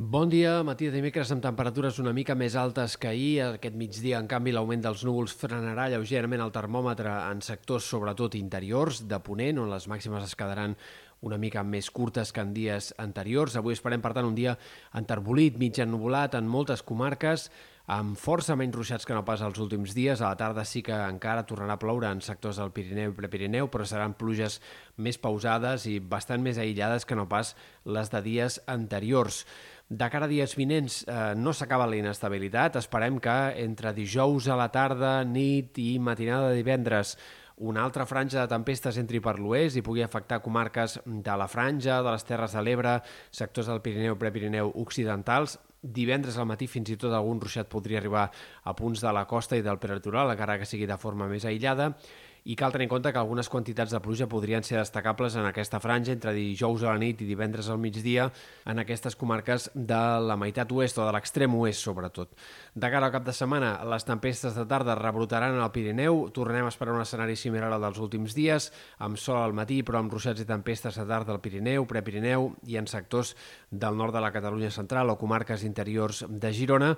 Bon dia, matí de dimecres amb temperatures una mica més altes que ahir. Aquest migdia, en canvi, l'augment dels núvols frenarà lleugerament el termòmetre en sectors, sobretot interiors, de Ponent, on les màximes es quedaran una mica més curtes que en dies anteriors. Avui esperem, per tant, un dia enterbolit, mig ennuvolat en moltes comarques, amb força menys ruixats que no pas els últims dies. A la tarda sí que encara tornarà a ploure en sectors del Pirineu i Prepirineu, però seran pluges més pausades i bastant més aïllades que no pas les de dies anteriors. De cara a dies vinents eh, no s'acaba la inestabilitat. Esperem que entre dijous a la tarda, nit i matinada de divendres una altra franja de tempestes entri per l'oest i pugui afectar comarques de la franja, de les Terres de l'Ebre, sectors del Pirineu, Prepirineu occidentals. Divendres al matí fins i tot algun ruixat podria arribar a punts de la costa i del peritoral, encara que sigui de forma més aïllada i cal tenir en compte que algunes quantitats de pluja podrien ser destacables en aquesta franja entre dijous a la nit i divendres al migdia en aquestes comarques de la meitat oest o de l'extrem oest, sobretot. De cara al cap de setmana, les tempestes de tarda rebrotaran al Pirineu, tornem a esperar un escenari similar al dels últims dies, amb sol al matí però amb ruixats i tempestes de tarda al Pirineu, Prepirineu i en sectors del nord de la Catalunya central o comarques interiors de Girona,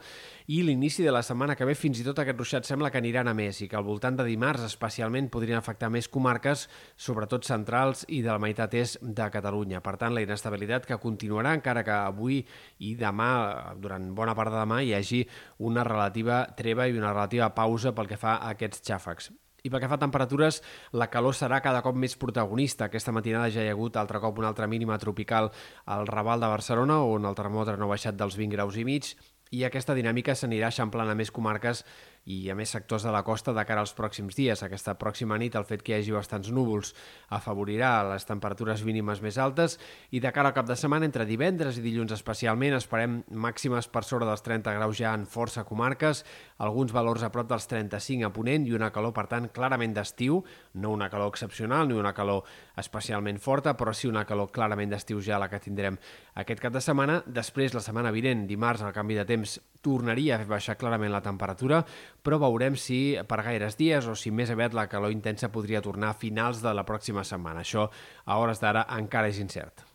i l'inici de la setmana que ve fins i tot aquest ruixat sembla que aniran a més i que al voltant de dimarts especialment podrien afectar més comarques, sobretot centrals i de la meitat est de Catalunya. Per tant, la inestabilitat que continuarà encara que avui i demà, durant bona part de demà, hi hagi una relativa treva i una relativa pausa pel que fa a aquests xàfecs. I pel que fa a temperatures, la calor serà cada cop més protagonista. Aquesta matinada ja hi ha hagut altre cop una altra mínima tropical al Raval de Barcelona, on el termòmetre no ha baixat dels 20 graus i mig, i aquesta dinàmica s'anirà eixamplant a més comarques i a més sectors de la costa de cara als pròxims dies. Aquesta pròxima nit el fet que hi hagi bastants núvols afavorirà les temperatures mínimes més altes i de cara al cap de setmana, entre divendres i dilluns especialment, esperem màximes per sobre dels 30 graus ja en força comarques, alguns valors a prop dels 35 a Ponent i una calor, per tant, clarament d'estiu, no una calor excepcional ni una calor especialment forta, però sí una calor clarament d'estiu ja la que tindrem aquest cap de setmana. Després, la setmana vinent, dimarts, el canvi de temps tornaria a baixar clarament la temperatura, però veurem si per gaires dies o si més aviat la calor intensa podria tornar a finals de la pròxima setmana. Això, a hores d'ara, encara és incert.